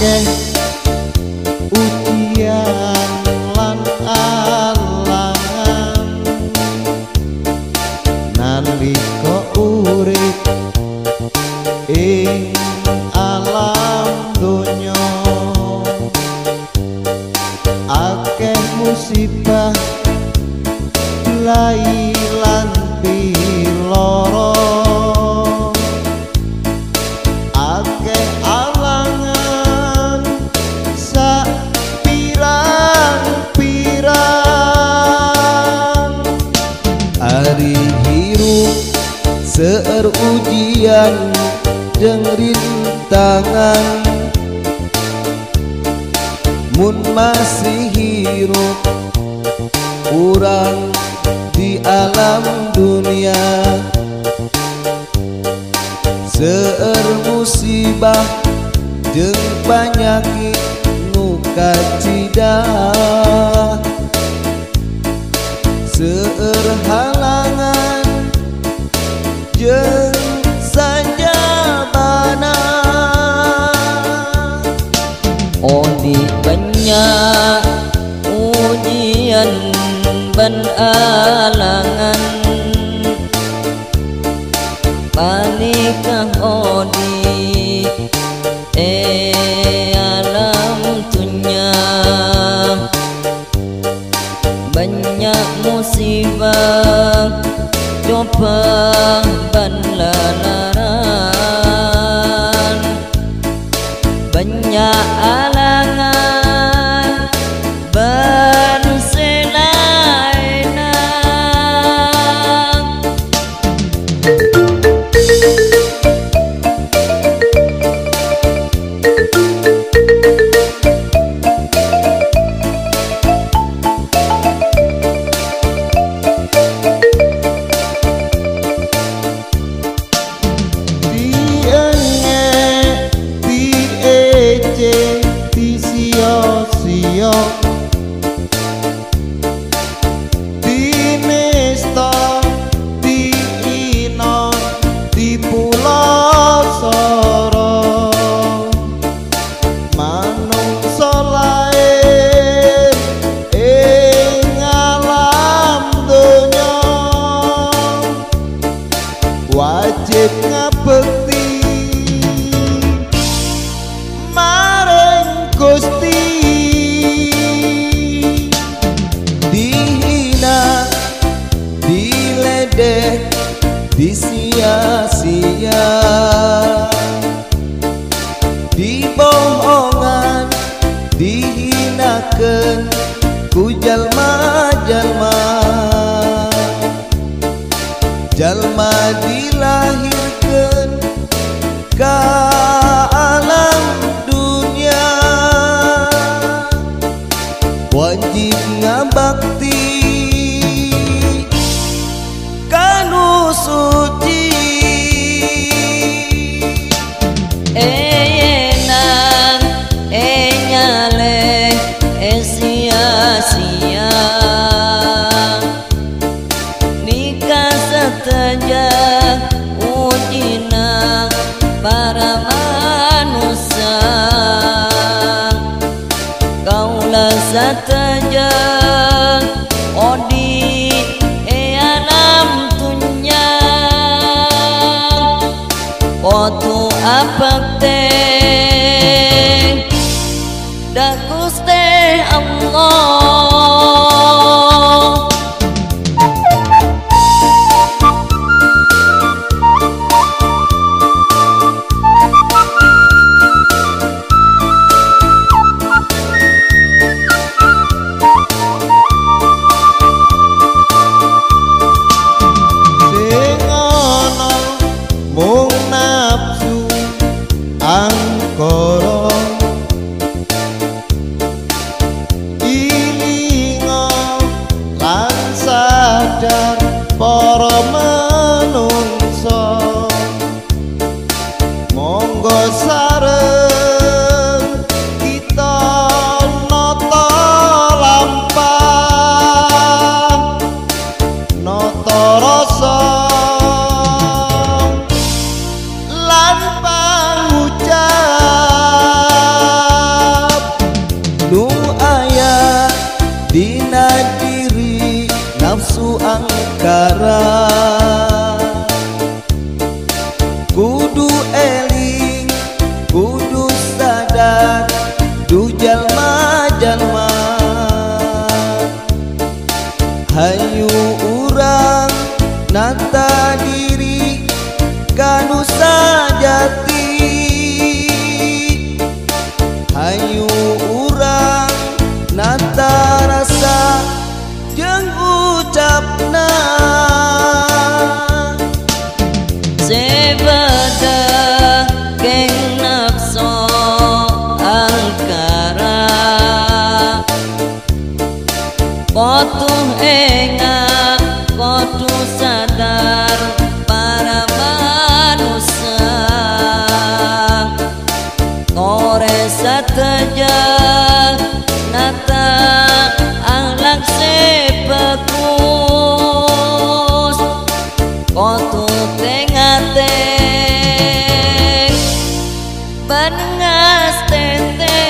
akeh ujian lan alangan. Kok urip ing alam dunyo akeh musibah lain kemudian dengerin tangan. Mun masih hirup kurang di alam dunia. Seer musibah jeng penyakit nuka cida. Seer balik kang odi. E alam dunia. Banyak musibah. Cobaan banlanaran banyak alam Bona nu aya dina diri nafsu angkara. Kudu eling kudu sadar du jalma jalma hayu ganaste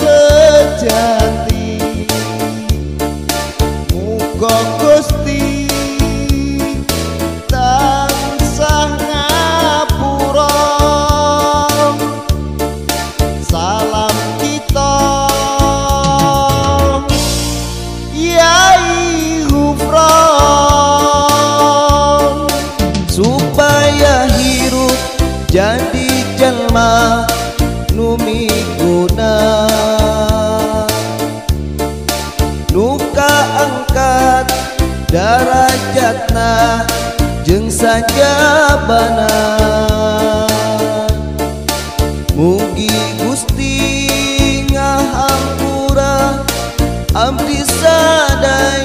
sejati. Muga derajatna jeung sajabana Mugi Gusti ngahampura abdi sadaya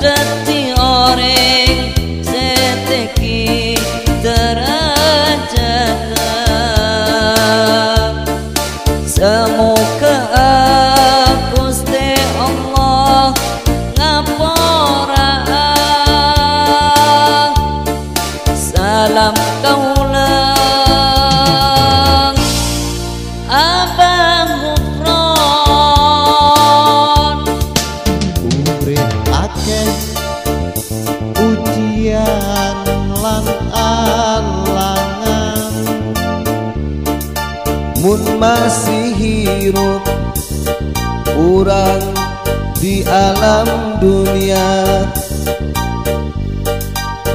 Bantati oreng seteki derajatna Semoga Gusti Allah ngapura Salam kaulang Mun masih hirup Urang di alam dunia.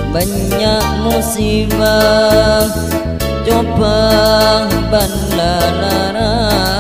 Banyak musibah Coba banlalara